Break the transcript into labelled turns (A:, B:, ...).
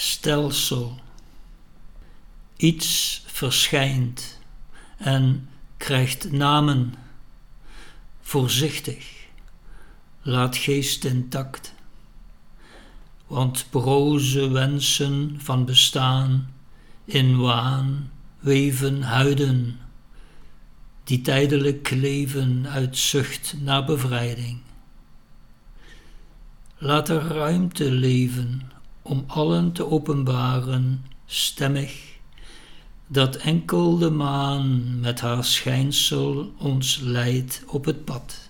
A: stelsel. Iets verschijnt en krijgt namen. Voorzichtig, laat geest intact. Want broze wensen van bestaan in waan weven huiden, die tijdelijk kleven uit zucht naar bevrijding. Laat er ruimte leven om allen te openbaren, stemmig, dat enkel de maan met haar schijnsel ons leidt op het pad.